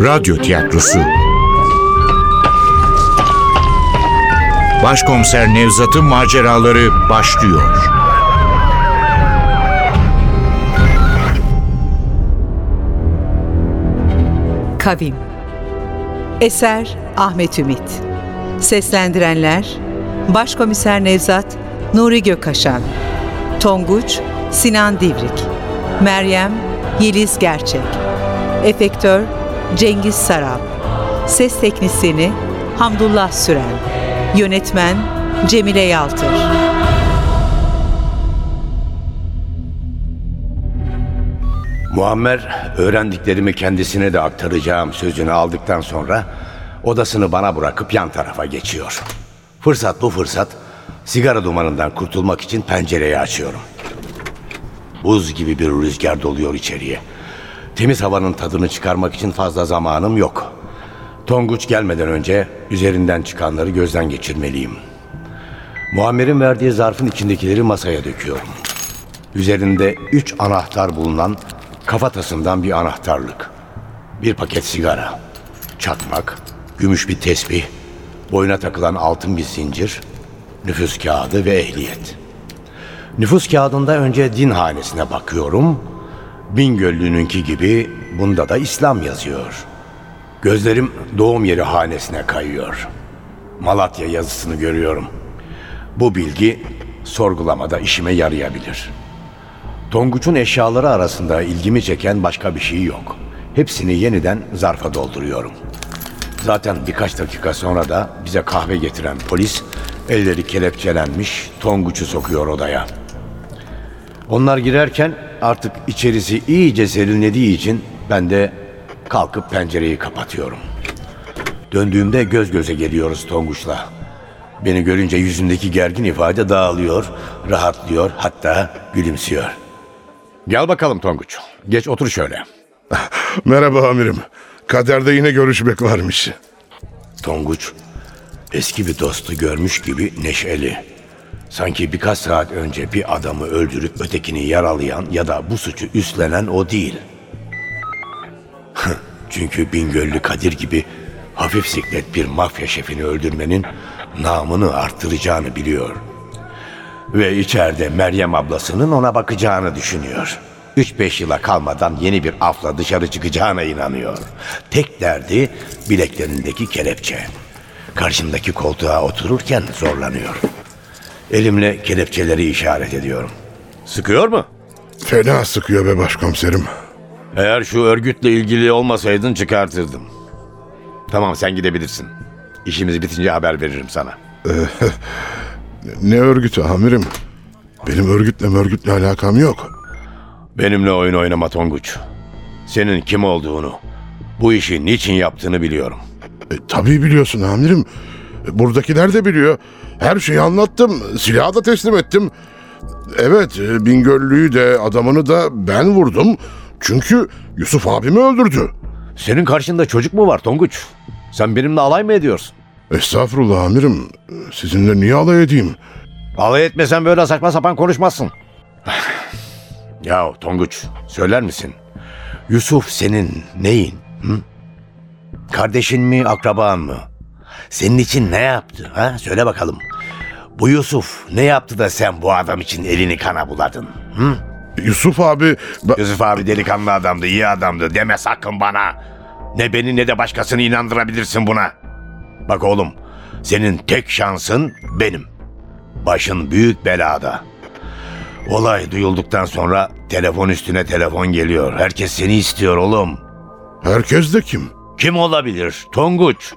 Radyo Tiyatrosu. Başkomiser Nevzat'ın maceraları başlıyor. Kavim. Eser Ahmet Ümit. Seslendirenler Başkomiser Nevzat Nuri Gökaşan Tonguç Sinan Divrik Meryem Yeliz Gerçek Efektör Cengiz Saral Ses Teknisini Hamdullah Süren Yönetmen Cemile Yaltır Muammer öğrendiklerimi kendisine de aktaracağım sözünü aldıktan sonra odasını bana bırakıp yan tarafa geçiyor. Fırsat bu fırsat sigara dumanından kurtulmak için pencereyi açıyorum. Buz gibi bir rüzgar doluyor içeriye. Temiz havanın tadını çıkarmak için fazla zamanım yok. Tonguç gelmeden önce üzerinden çıkanları gözden geçirmeliyim. Muammer'in verdiği zarfın içindekileri masaya döküyorum. Üzerinde üç anahtar bulunan kafatasından bir anahtarlık. Bir paket sigara, çakmak, gümüş bir tesbih, boyuna takılan altın bir zincir, nüfus kağıdı ve ehliyet. Nüfus kağıdında önce din hanesine bakıyorum. Bingöllü'nünki gibi bunda da İslam yazıyor. Gözlerim doğum yeri hanesine kayıyor. Malatya yazısını görüyorum. Bu bilgi sorgulamada işime yarayabilir. Tonguç'un eşyaları arasında ilgimi çeken başka bir şey yok. Hepsini yeniden zarfa dolduruyorum. Zaten birkaç dakika sonra da bize kahve getiren polis elleri kelepçelenmiş Tonguç'u sokuyor odaya. Onlar girerken artık içerisi iyice serinlediği için ben de kalkıp pencereyi kapatıyorum. Döndüğümde göz göze geliyoruz Tonguç'la. Beni görünce yüzündeki gergin ifade dağılıyor, rahatlıyor, hatta gülümsüyor. Gel bakalım Tonguç. Geç otur şöyle. Merhaba amirim. Kaderde yine görüşmek varmış. Tonguç eski bir dostu görmüş gibi neşeli. Sanki birkaç saat önce bir adamı öldürüp ötekini yaralayan ya da bu suçu üstlenen o değil. Çünkü Bingöllü Kadir gibi hafif siklet bir mafya şefini öldürmenin namını arttıracağını biliyor. Ve içeride Meryem ablasının ona bakacağını düşünüyor. 3-5 yıla kalmadan yeni bir afla dışarı çıkacağına inanıyor. Tek derdi bileklerindeki kelepçe. Karşımdaki koltuğa otururken zorlanıyor. Elimle kelepçeleri işaret ediyorum. Sıkıyor mu? Fena sıkıyor be başkomiserim. Eğer şu örgütle ilgili olmasaydın çıkartırdım. Tamam sen gidebilirsin. İşimiz bitince haber veririm sana. Ne örgütü amirim? Benim örgütle örgütle alakam yok. Benimle oyun oynama Tonguç. Senin kim olduğunu, bu işi niçin yaptığını biliyorum. E, tabii biliyorsun amirim. Buradakiler de biliyor. Her şeyi anlattım. Silahı da teslim ettim. Evet, Bingöllü'yü de adamını da ben vurdum. Çünkü Yusuf abimi öldürdü. Senin karşında çocuk mu var Tonguç? Sen benimle alay mı ediyorsun? Estağfurullah amirim. Sizinle niye alay edeyim? Alay etmesen böyle saçma sapan konuşmazsın. ya Tonguç söyler misin? Yusuf senin neyin? Hı? Kardeşin mi akraban mı? Senin için ne yaptı? Ha? Söyle bakalım. Bu Yusuf ne yaptı da sen bu adam için elini kana buladın? Hı? Yusuf abi... ben- Yusuf abi delikanlı adamdı, iyi adamdı deme sakın bana. Ne beni ne de başkasını inandırabilirsin buna. Bak oğlum, senin tek şansın benim. Başın büyük belada. Olay duyulduktan sonra telefon üstüne telefon geliyor. Herkes seni istiyor oğlum. Herkes de kim? Kim olabilir? Tonguç,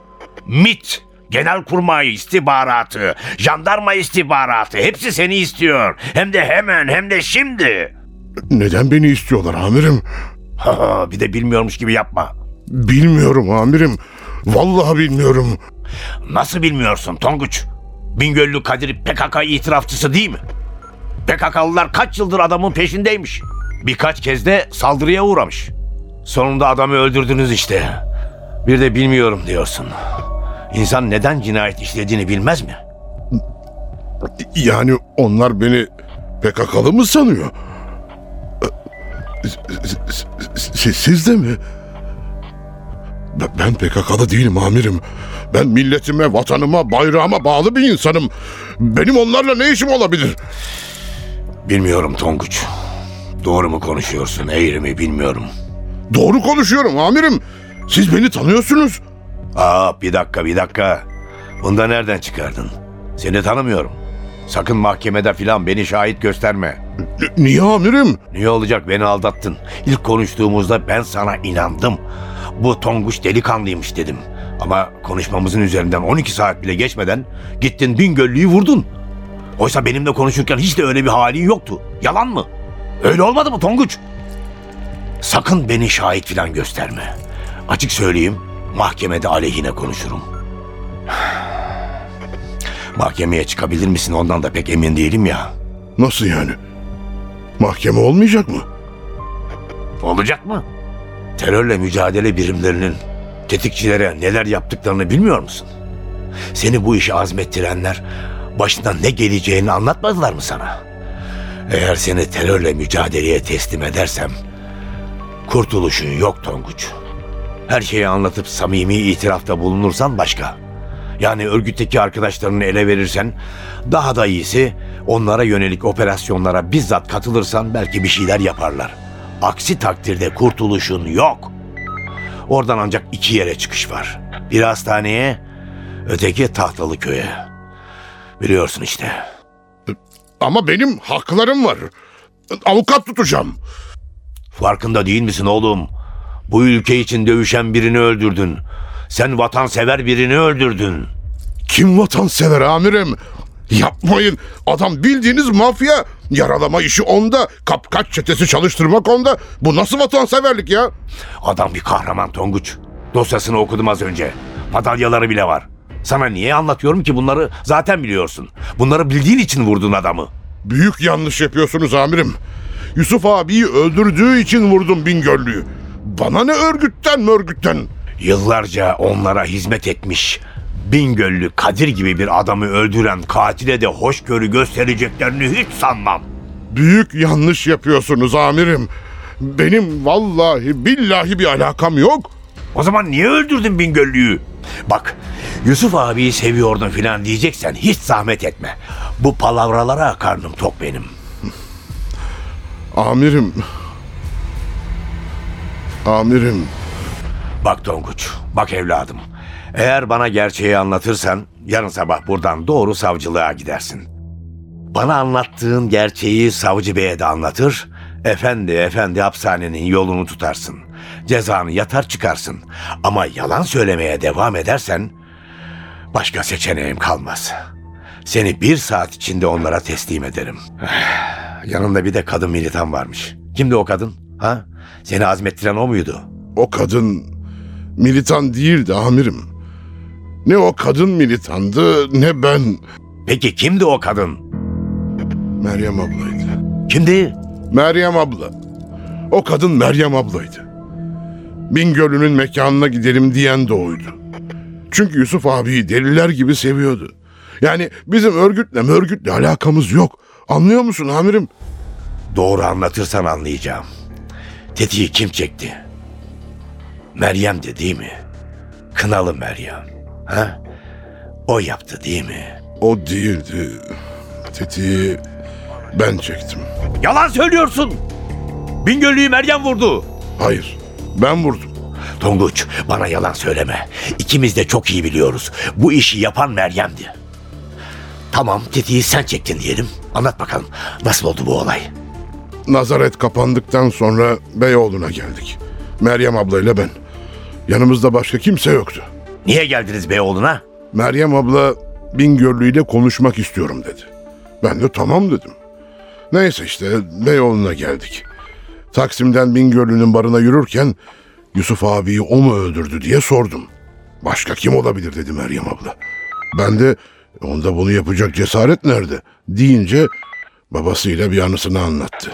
MIT, Genelkurmay istihbaratı, jandarma istihbaratı hepsi seni istiyor. Hem de hemen hem de şimdi. Neden beni istiyorlar amirim? Ha, bir de bilmiyormuş gibi yapma. Bilmiyorum amirim. Vallahi bilmiyorum. Nasıl bilmiyorsun Tonguç? Bingöllü Kadir PKK itirafçısı değil mi? PKK'lılar kaç yıldır adamın peşindeymiş. Birkaç kez de saldırıya uğramış. Sonunda adamı öldürdünüz işte. Bir de bilmiyorum diyorsun. İnsan neden cinayet işlediğini bilmez mi? Yani onlar beni PKK'lı mı sanıyor? Siz, siz de mi? Ben- PKK'lı değilim amirim. Ben milletime, vatanıma, bayrağıma bağlı bir insanım. Benim onlarla ne işim olabilir? Bilmiyorum Tonguç. Doğru mu konuşuyorsun, eğri mi bilmiyorum. Doğru konuşuyorum amirim. Siz beni tanıyorsunuz. Aa bir dakika bir dakika. Bunu da nereden çıkardın? Seni tanımıyorum. Sakın mahkemede filan beni şahit gösterme. Niye amirim? Niye olacak beni aldattın? İlk konuştuğumuzda ben sana inandım. Bu Tonguç delikanlıymış dedim. Ama konuşmamızın üzerinden 12 saat bile geçmeden gittin Bingöllü'yü vurdun. Oysa benimle konuşurken hiç de öyle bir halin yoktu. Yalan mı? Öyle olmadı mı Tonguç? Sakın beni şahit filan gösterme. Açık söyleyeyim, mahkemede aleyhine konuşurum. Mahkemeye çıkabilir misin ondan da pek emin değilim ya. Nasıl yani? Mahkeme olmayacak mı? Olacak mı? Terörle mücadele birimlerinin tetikçilere neler yaptıklarını bilmiyor musun? Seni bu işe azmettirenler başından ne geleceğini anlatmadılar mı sana? Eğer seni terörle mücadeleye teslim edersem kurtuluşun yok Tonguç. Her şeyi anlatıp samimi itirafta bulunursan başka. Yani örgütteki arkadaşlarını ele verirsen daha da iyisi onlara yönelik operasyonlara bizzat katılırsan belki bir şeyler yaparlar. Aksi takdirde kurtuluşun yok. Oradan ancak iki yere çıkış var. Bir hastaneye, öteki tahtalı köye. Biliyorsun işte. Ama benim haklarım var. Avukat tutacağım. Farkında değil misin oğlum? Bu ülke için dövüşen birini öldürdün. Sen vatansever birini öldürdün. Kim vatansever amirim? Yapmayın. Adam bildiğiniz mafya. Yaralama işi onda. Kapkaç çetesi çalıştırmak onda. Bu nasıl vatanseverlik ya? Adam bir kahraman Tonguç. Dosyasını okudum az önce. Madalyaları bile var. Sana niye anlatıyorum ki bunları zaten biliyorsun. Bunları bildiğin için vurdun adamı. Büyük yanlış yapıyorsunuz amirim. Yusuf abiyi öldürdüğü için vurdum Bingöllü'yü. Bana ne örgütten örgütten? Yıllarca onlara hizmet etmiş Bingöllü Kadir gibi bir adamı öldüren katile de hoşgörü göstereceklerini hiç sanmam. Büyük yanlış yapıyorsunuz amirim. Benim vallahi billahi bir alakam yok. O zaman niye öldürdün Bingöllü'yü? Bak Yusuf abiyi seviyordun filan diyeceksen hiç zahmet etme. Bu palavralara karnım tok benim. Amirim. Amirim. Bak Tonguç, bak evladım. Eğer bana gerçeği anlatırsan yarın sabah buradan doğru savcılığa gidersin. Bana anlattığın gerçeği savcı beye de anlatır. Efendi efendi hapishanenin yolunu tutarsın. Cezanı yatar çıkarsın. Ama yalan söylemeye devam edersen başka seçeneğim kalmaz. Seni bir saat içinde onlara teslim ederim. Yanında bir de kadın militan varmış. Kimdi o kadın? Ha? Seni azmettiren o muydu? O kadın militan değildi amirim. Ne o kadın militandı ne ben. Peki kimdi o kadın? Meryem ablaydı. Kimdi? Meryem abla. O kadın Meryem ablaydı. Bingöl'ünün mekanına gidelim diyen de oydu. Çünkü Yusuf abiyi deliler gibi seviyordu. Yani bizim örgütle örgütle alakamız yok. Anlıyor musun amirim? Doğru anlatırsan anlayacağım. Tetiği kim çekti? Meryem'di değil mi? Kınalı Meryem. Ha? O yaptı değil mi? O değildi. Tetiği ben çektim. Yalan söylüyorsun. Bingöllü'yü Meryem vurdu. Hayır, ben vurdum. Tonguç bana yalan söyleme. İkimiz de çok iyi biliyoruz. Bu işi yapan Meryem'di. Tamam tetiği sen çektin diyelim. Anlat bakalım nasıl oldu bu olay? Nazaret kapandıktan sonra Beyoğlu'na geldik. Meryem ablayla ben. Yanımızda başka kimse yoktu. Niye geldiniz Beyoğlu'na? Meryem abla Bingöllü ile konuşmak istiyorum dedi. Ben de tamam dedim. Neyse işte Beyoğlu'na geldik. Taksim'den Bingöllü'nün barına yürürken Yusuf abiyi o mu öldürdü diye sordum. Başka kim olabilir dedi Meryem abla. Ben de onda bunu yapacak cesaret nerede deyince babasıyla bir anısını anlattı.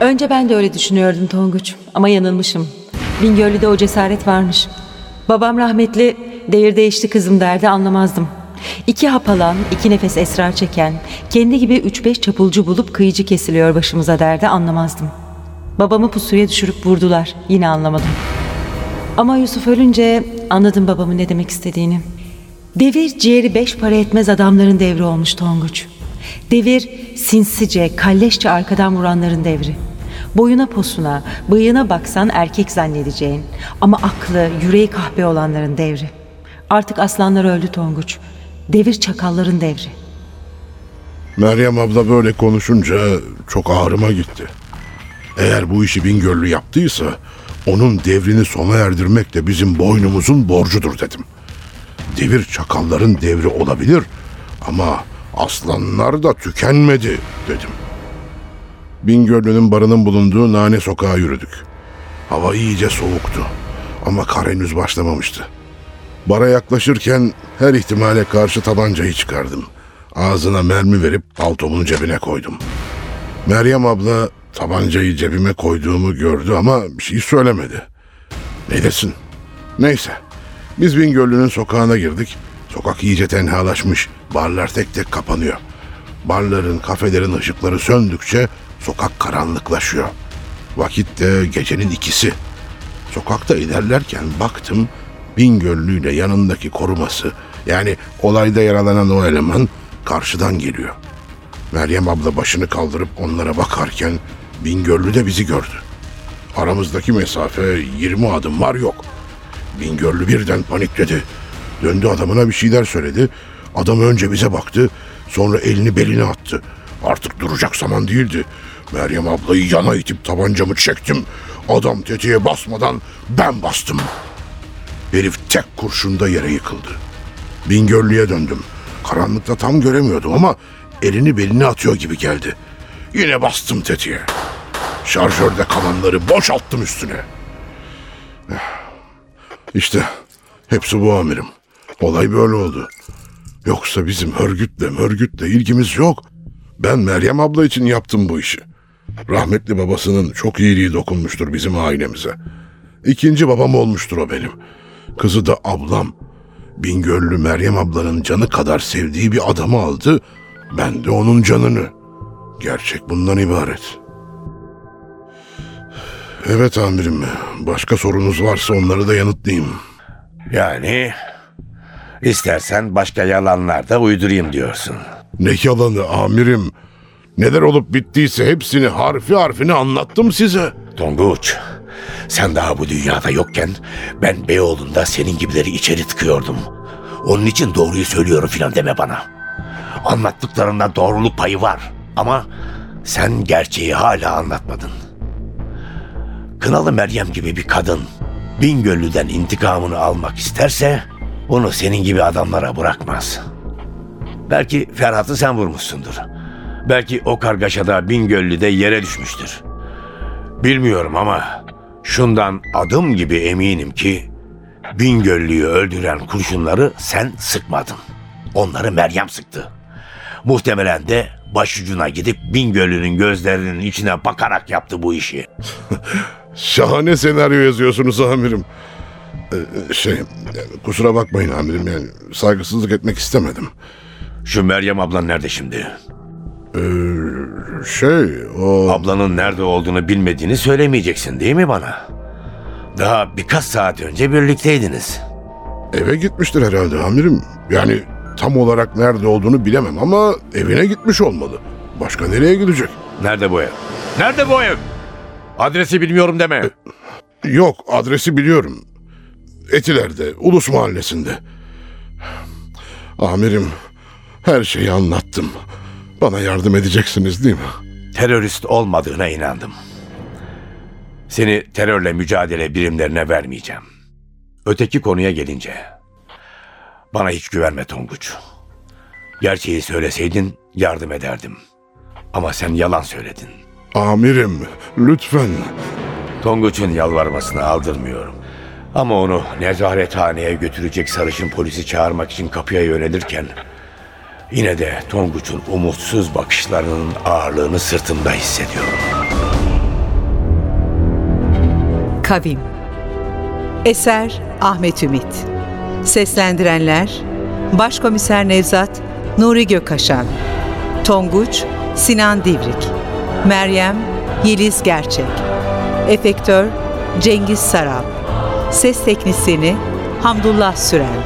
Önce ben de öyle düşünüyordum Tonguç ama yanılmışım. Bingöllü'de o cesaret varmış. Babam rahmetli devir değişti kızım derdi anlamazdım. İki hap alan, iki nefes esrar çeken, kendi gibi üç beş çapulcu bulup kıyıcı kesiliyor başımıza derdi anlamazdım. Babamı pusuya düşürüp vurdular. Yine anlamadım. Ama Yusuf ölünce anladım babamın ne demek istediğini. Devir ciğeri beş para etmez adamların devri olmuş Tonguç. Devir sinsice, kalleşçe arkadan vuranların devri. Boyuna posuna, bıyığına baksan erkek zannedeceğin ama aklı, yüreği kahpe olanların devri. Artık aslanlar öldü Tonguç. Devir çakalların devri. Meryem abla böyle konuşunca çok ağrıma gitti. Eğer bu işi Bingöllü yaptıysa onun devrini sona erdirmek de bizim boynumuzun borcudur dedim. Devir çakalların devri olabilir ama aslanlar da tükenmedi dedim. Bingöllü'nün barının bulunduğu Nane Sokağa yürüdük. Hava iyice soğuktu ama kar henüz başlamamıştı. Bara yaklaşırken her ihtimale karşı tabancayı çıkardım. Ağzına mermi verip paltomun cebine koydum. Meryem abla tabancayı cebime koyduğumu gördü ama bir şey söylemedi. Ne desin? Neyse. Biz Bingöllü'nün sokağına girdik. Sokak iyice tenhalaşmış. Barlar tek tek kapanıyor. Barların, kafelerin ışıkları söndükçe sokak karanlıklaşıyor. Vakit de gecenin ikisi. Sokakta ilerlerken baktım Bingöllü ile yanındaki koruması yani olayda yaralanan o eleman karşıdan geliyor. Meryem abla başını kaldırıp onlara bakarken Bingöllü de bizi gördü. Aramızdaki mesafe 20 adım var yok. Bingöllü birden panikledi. Döndü adamına bir şeyler söyledi. Adam önce bize baktı, sonra elini beline attı. Artık duracak zaman değildi. Meryem ablayı yana itip tabancamı çektim. Adam tetiğe basmadan ben bastım. Herif tek kurşunda yere yıkıldı. Bingöllü'ye döndüm. Karanlıkta tam göremiyordum ama elini beline atıyor gibi geldi. Yine bastım tetiğe. Şarjörde kalanları boşalttım üstüne. İşte hepsi bu amirim. Olay böyle oldu. Yoksa bizim örgütle örgütle ilgimiz yok. Ben Meryem abla için yaptım bu işi. Rahmetli babasının çok iyiliği dokunmuştur bizim ailemize. İkinci babam olmuştur o benim. Kızı da ablam. Bingöllü Meryem ablanın canı kadar sevdiği bir adamı aldı. Ben de onun canını. Gerçek bundan ibaret. Evet amirim. Başka sorunuz varsa onları da yanıtlayayım. Yani istersen başka yalanlar da uydurayım diyorsun. Ne yalanı amirim. Neler olup bittiyse hepsini harfi harfine anlattım size. Tonguç, sen daha bu dünyada yokken ben Beyoğlu'nda senin gibileri içeri tıkıyordum. Onun için doğruyu söylüyorum filan deme bana. Anlattıklarında doğruluk payı var ama sen gerçeği hala anlatmadın. Kınalı Meryem gibi bir kadın Bingöllü'den intikamını almak isterse onu senin gibi adamlara bırakmaz. Belki Ferhat'ı sen vurmuşsundur. Belki o kargaşada Bingöllü'de yere düşmüştür. Bilmiyorum ama şundan adım gibi eminim ki Bingöllü'yü öldüren kurşunları sen sıkmadın. Onları Meryem sıktı. Muhtemelen de başucuna gidip Bingöllü'nün gözlerinin içine bakarak yaptı bu işi. Şahane senaryo yazıyorsunuz amirim. Ee, şey, kusura bakmayın amirim yani saygısızlık etmek istemedim. Şu Meryem ablan nerede şimdi? Şey, o... Ablanın nerede olduğunu bilmediğini söylemeyeceksin değil mi bana? Daha birkaç saat önce birlikteydiniz. Eve gitmiştir herhalde amirim. Yani tam olarak nerede olduğunu bilemem ama evine gitmiş olmalı. Başka nereye gidecek? Nerede bu ev? Nerede bu ev? Adresi bilmiyorum deme. Yok adresi biliyorum. Etiler'de, Ulus Mahallesi'nde. Amirim, her şeyi anlattım. Bana yardım edeceksiniz değil mi? Terörist olmadığına inandım. Seni terörle mücadele birimlerine vermeyeceğim. Öteki konuya gelince. Bana hiç güvenme Tonguç. Gerçeği söyleseydin yardım ederdim. Ama sen yalan söyledin. Amirim, lütfen. Tonguç'un yalvarmasını aldırmıyorum. Ama onu nezarethaneye götürecek sarışın polisi çağırmak için kapıya yönelirken... ...yine de Tonguç'un umutsuz bakışlarının ağırlığını sırtımda hissediyorum. Kavim Eser Ahmet Ümit Seslendirenler Başkomiser Nevzat Nuri Gökaşan Tonguç Sinan Divrik Meryem Yeliz Gerçek. Efektör Cengiz Sarap Ses Teknisini Hamdullah Süren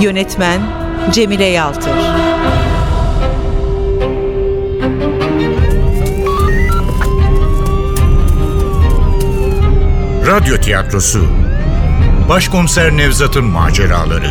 Yönetmen Cemile Yaltır. Radyo tiyatrosu. Başkomiser Nevzat'ın maceraları